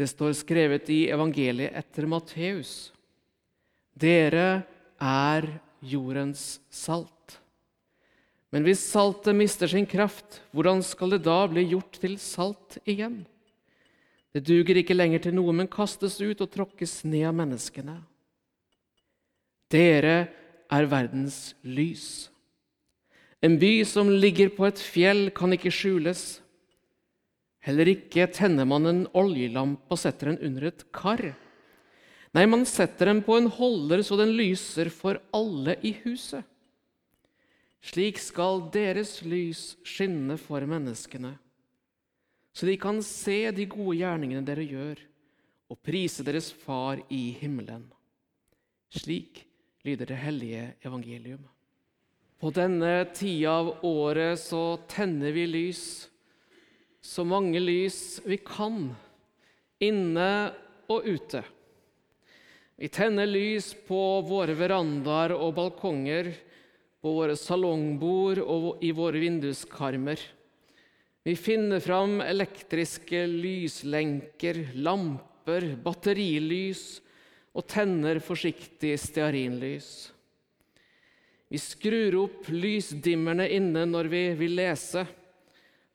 Det står skrevet i evangeliet etter Matteus. Dere er jordens salt. Men hvis saltet mister sin kraft, hvordan skal det da bli gjort til salt igjen? Det duger ikke lenger til noe, men kastes ut og tråkkes ned av menneskene. Dere er verdens lys. En by som ligger på et fjell, kan ikke skjules. Heller ikke tenner man en oljelampe og setter den under et kar. Nei, man setter den på en holder så den lyser for alle i huset. Slik skal deres lys skinne for menneskene, så de kan se de gode gjerningene dere gjør, og prise deres Far i himmelen. Slik lyder det hellige evangelium. På denne tida av året så tenner vi lys, så mange lys vi kan, inne og ute. Vi tenner lys på våre verandaer og balkonger, på våre salongbord og i våre vinduskarmer. Vi finner fram elektriske lyslenker, lamper, batterilys og tenner forsiktig stearinlys. Vi skrur opp lysdimmerne inne når vi vil lese,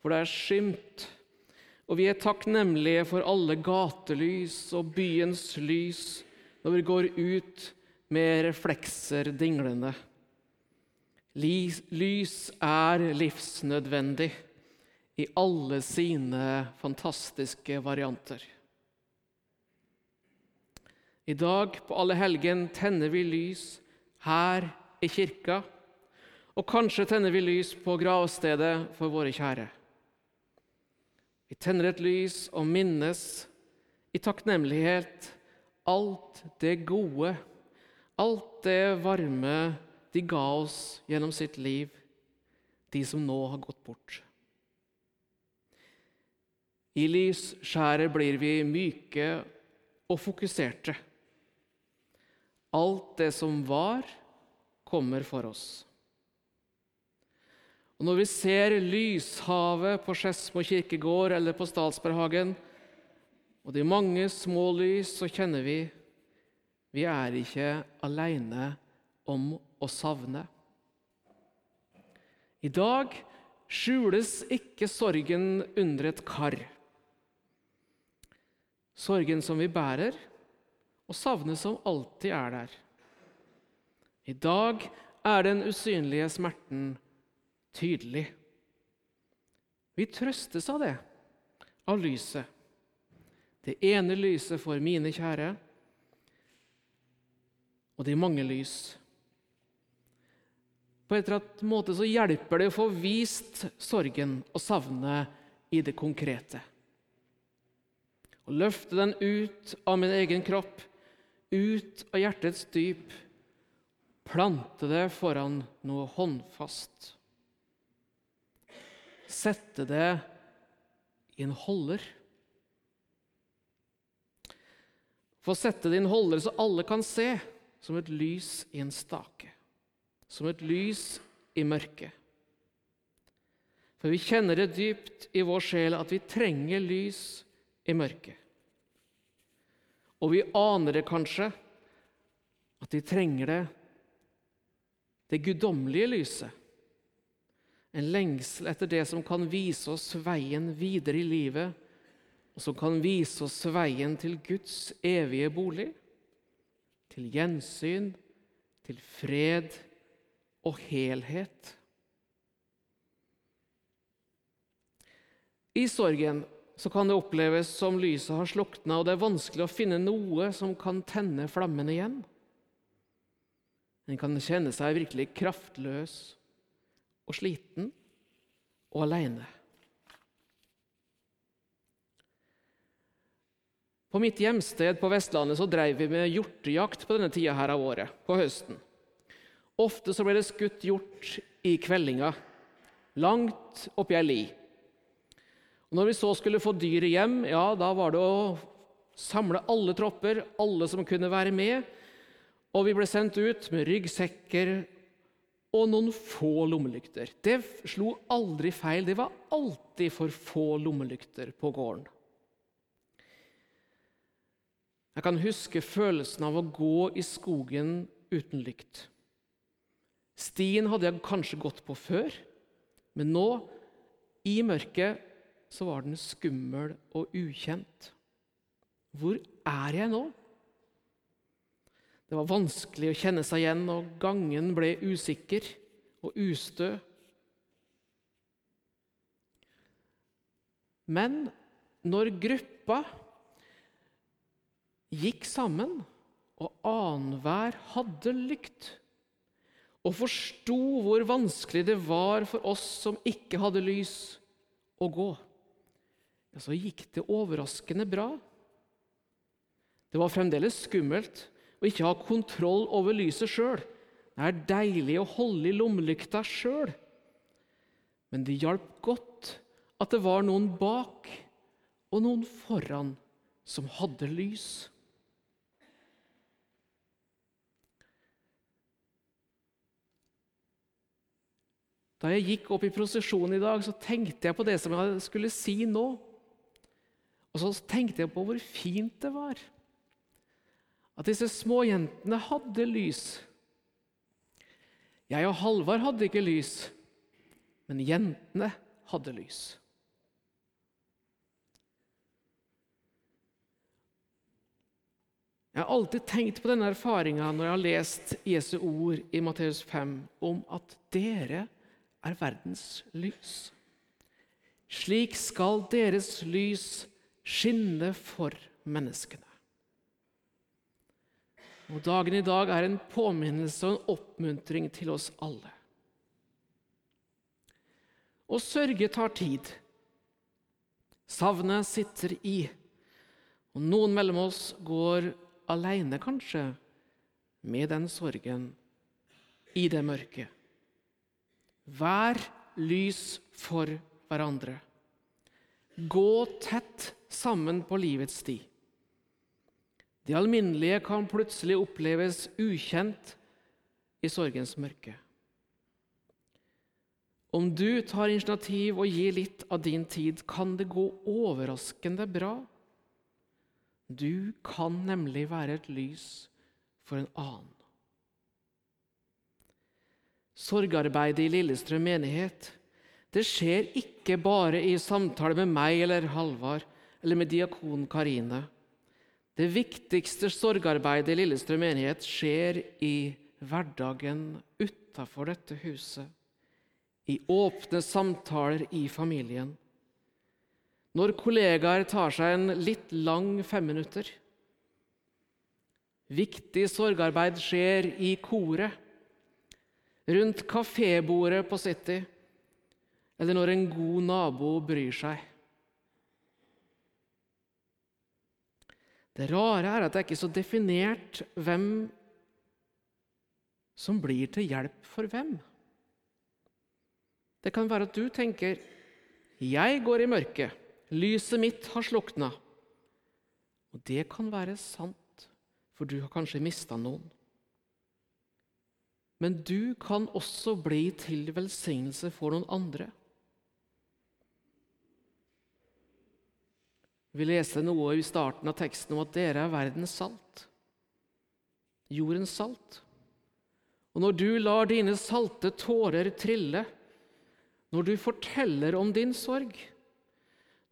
for det er skymt. Og vi er takknemlige for alle gatelys og byens lys når vi går ut med reflekser dinglende. Lys er livsnødvendig i alle sine fantastiske varianter. I dag på alle helgen tenner vi lys her i kirka, og kanskje tenner vi lys på gravstedet for våre kjære. Vi tenner et lys og minnes i takknemlighet alt det gode, alt det varme de ga oss gjennom sitt liv, de som nå har gått bort. I lysskjæret blir vi myke og fokuserte. Alt det som var, kommer for oss. Og Når vi ser lyshavet på Skedsmo kirkegård eller på Statsberghagen, og de mange små lys, så kjenner vi vi er ikke alene om å savne. I dag skjules ikke sorgen under et kar. Sorgen som vi bærer, og savnet som alltid er der. I dag er den usynlige smerten tydelig. Vi trøstes av det, av lyset. Det ene lyset for mine kjære, og de mange lys. På en eller måte så hjelper det å få vist sorgen og savnet i det konkrete. Å løfte den ut av min egen kropp, ut av hjertets dyp. Plante det foran noe håndfast. Sette det i en holder. For å sette det i en holder så alle kan se, som et lys i en stake. Som et lys i mørket. For vi kjenner det dypt i vår sjel at vi trenger lys i mørket. Og vi aner det kanskje, at vi trenger det, det guddommelige lyset. En lengsel etter det som kan vise oss veien videre i livet og som kan vise oss veien til Guds evige bolig, til gjensyn, til fred og helhet. I sorgen så kan det oppleves som lyset har slukna, og det er vanskelig å finne noe som kan tenne flammen igjen. En kan kjenne seg virkelig kraftløs og sliten og aleine. På mitt hjemsted på Vestlandet så drev vi med hjortejakt på denne tida her av året, på høsten. Ofte så ble det skutt hjort i kveldinga, langt oppi ei li. Og når vi så skulle få dyret hjem, ja, da var det å samle alle tropper, alle som kunne være med. Og vi ble sendt ut med ryggsekker og noen få lommelykter. Det slo aldri feil. Det var alltid for få lommelykter på gården. Jeg kan huske følelsen av å gå i skogen uten lykt. Stien hadde jeg kanskje gått på før, men nå, i mørket, så var den skummel og ukjent. Hvor er jeg nå? Det var vanskelig å kjenne seg igjen, og gangen ble usikker og ustø. Men når gruppa gikk sammen, og annenhver hadde lykt, og forsto hvor vanskelig det var for oss som ikke hadde lys, å gå, ja, så gikk det overraskende bra. Det var fremdeles skummelt å ikke ha kontroll over lyset sjøl. Det er deilig å holde i lommelykta sjøl. Men det hjalp godt at det var noen bak og noen foran som hadde lys. Da jeg gikk opp i prosesjonen i dag, så tenkte jeg på det som jeg skulle si nå. Og så tenkte jeg på hvor fint det var at disse små jentene hadde lys. Jeg og Halvard hadde ikke lys, men jentene hadde lys. Jeg har alltid tenkt på denne erfaringa når jeg har lest Jesu ord i Matteus 5 om at dere er verdens lys. Slik skal deres lys skinne for menneskene. Og Dagen i dag er en påminnelse og en oppmuntring til oss alle. Å sørge tar tid. Savnet sitter i. Og noen mellom oss går aleine, kanskje, med den sorgen i det mørke. Vær lys for hverandre. Gå tett sammen på livets sti. Det alminnelige kan plutselig oppleves ukjent i sorgens mørke. Om du tar initiativ og gir litt av din tid, kan det gå overraskende bra. Du kan nemlig være et lys for en annen. Sorgarbeidet i Lillestrøm menighet det skjer ikke bare i samtale med meg eller Halvard eller med diakon Karine. Det viktigste sorgarbeidet i Lillestrøm menighet skjer i hverdagen utafor dette huset. I åpne samtaler i familien. Når kollegaer tar seg en litt lang femminutter. Viktig sorgarbeid skjer i koret, rundt kafébordet på City, eller når en god nabo bryr seg. Det rare er at det er ikke så definert hvem som blir til hjelp for hvem. Det kan være at du tenker 'jeg går i mørket'. Lyset mitt har slukna. Og det kan være sant, for du har kanskje mista noen. Men du kan også bli til velsignelse for noen andre. Vi leste noe i starten av teksten om at dere er verdens salt. Jordens salt. Og når du lar dine salte tårer trille, når du forteller om din sorg,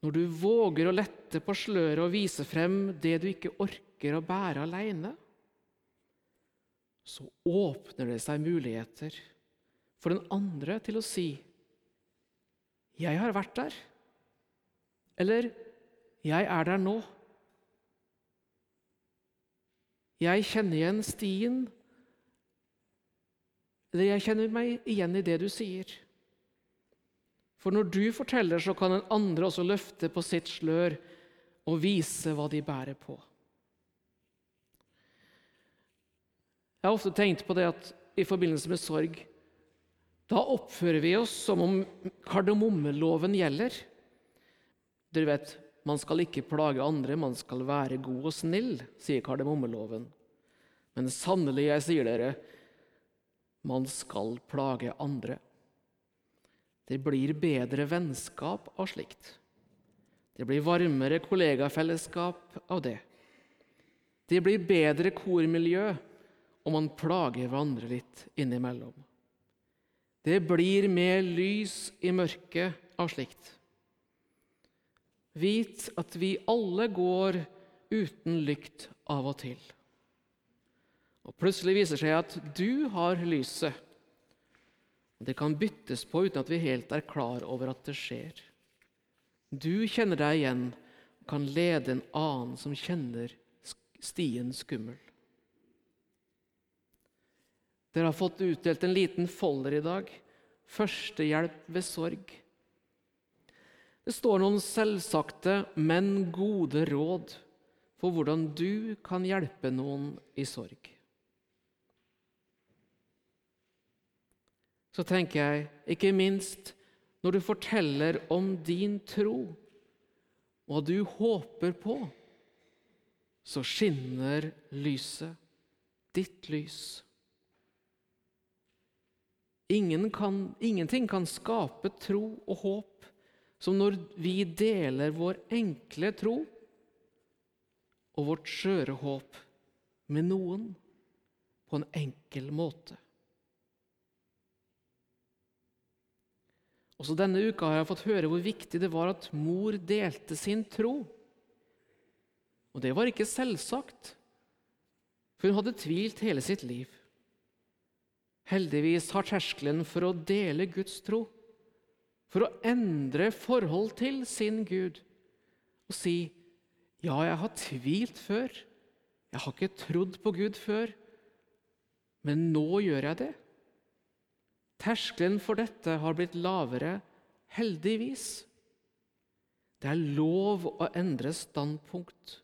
når du våger å lette på sløret og vise frem det du ikke orker å bære alene, så åpner det seg muligheter for den andre til å si 'Jeg har vært der', eller 'Jeg er der nå'. Jeg kjenner igjen stien, eller jeg kjenner meg igjen i det du sier. For når du forteller, så kan den andre også løfte på sitt slør og vise hva de bærer på. Jeg har ofte tenkt på det at i forbindelse med sorg da oppfører vi oss som om kardemommeloven gjelder. Dere vet, man skal ikke plage andre, man skal være god og snill, sier kardemommeloven. Men sannelig, jeg sier dere, man skal plage andre. Det blir bedre vennskap av slikt. Det blir varmere kollegafellesskap av det. Det blir bedre kormiljø om man plager hverandre litt innimellom. Det blir mer lys i mørket av slikt. Vit at vi alle går uten lykt av og til. Og plutselig viser seg at du har lyset. Det kan byttes på uten at vi helt er klar over at det skjer. Du kjenner deg igjen og kan lede en annen som kjenner stien skummel. Dere har fått utdelt en liten folder i dag. Førstehjelp ved sorg. Det står noen selvsagte, men gode råd for hvordan du kan hjelpe noen i sorg. Så tenker jeg, ikke minst når du forteller om din tro, hva du håper på, så skinner lyset, ditt lys. Ingen kan, ingenting kan skape tro og håp som når vi deler vår enkle tro og vårt skjøre håp med noen på en enkel måte. Også denne uka har jeg fått høre hvor viktig det var at mor delte sin tro. Og det var ikke selvsagt, for hun hadde tvilt hele sitt liv. Heldigvis har terskelen for å dele Guds tro, for å endre forhold til sin Gud, og si ja, jeg har tvilt før. Jeg har ikke trodd på Gud før. Men nå gjør jeg det. Terskelen for dette har blitt lavere, heldigvis. Det er lov å endre standpunkt.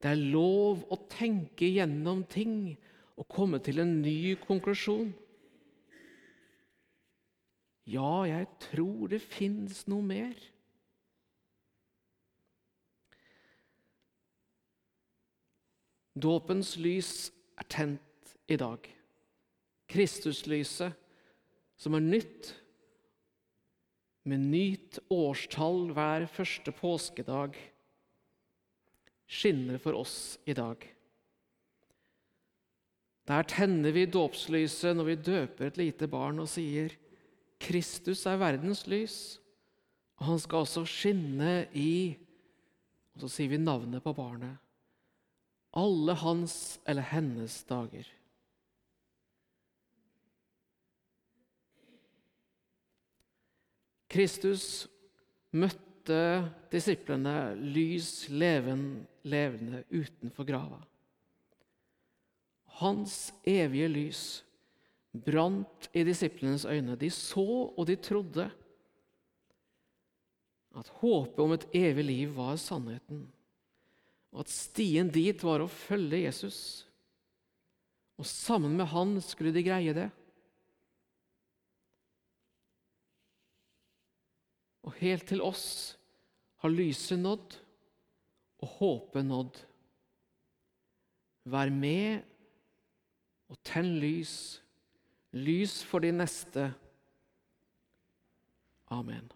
Det er lov å tenke gjennom ting og komme til en ny konklusjon. Ja, jeg tror det fins noe mer. Dåpens lys er tent i dag. Kristuslyset, som er nytt, med nytt årstall hver første påskedag, skinner for oss i dag. Der tenner vi dåpslyset når vi døper et lite barn og sier Kristus er verdens lys, og han skal også skinne i Og så sier vi navnet på barnet alle hans eller hennes dager. Kristus møtte disiplene lys levende, levende utenfor grava. Hans evige lys brant i disiplenes øyne. De så og de trodde at håpet om et evig liv var sannheten og at stien dit var å følge Jesus. Og sammen med han skulle de greie det. Og helt til oss har lyset nådd og håpet nådd. Vær med og tenn lys, lys for de neste. Amen.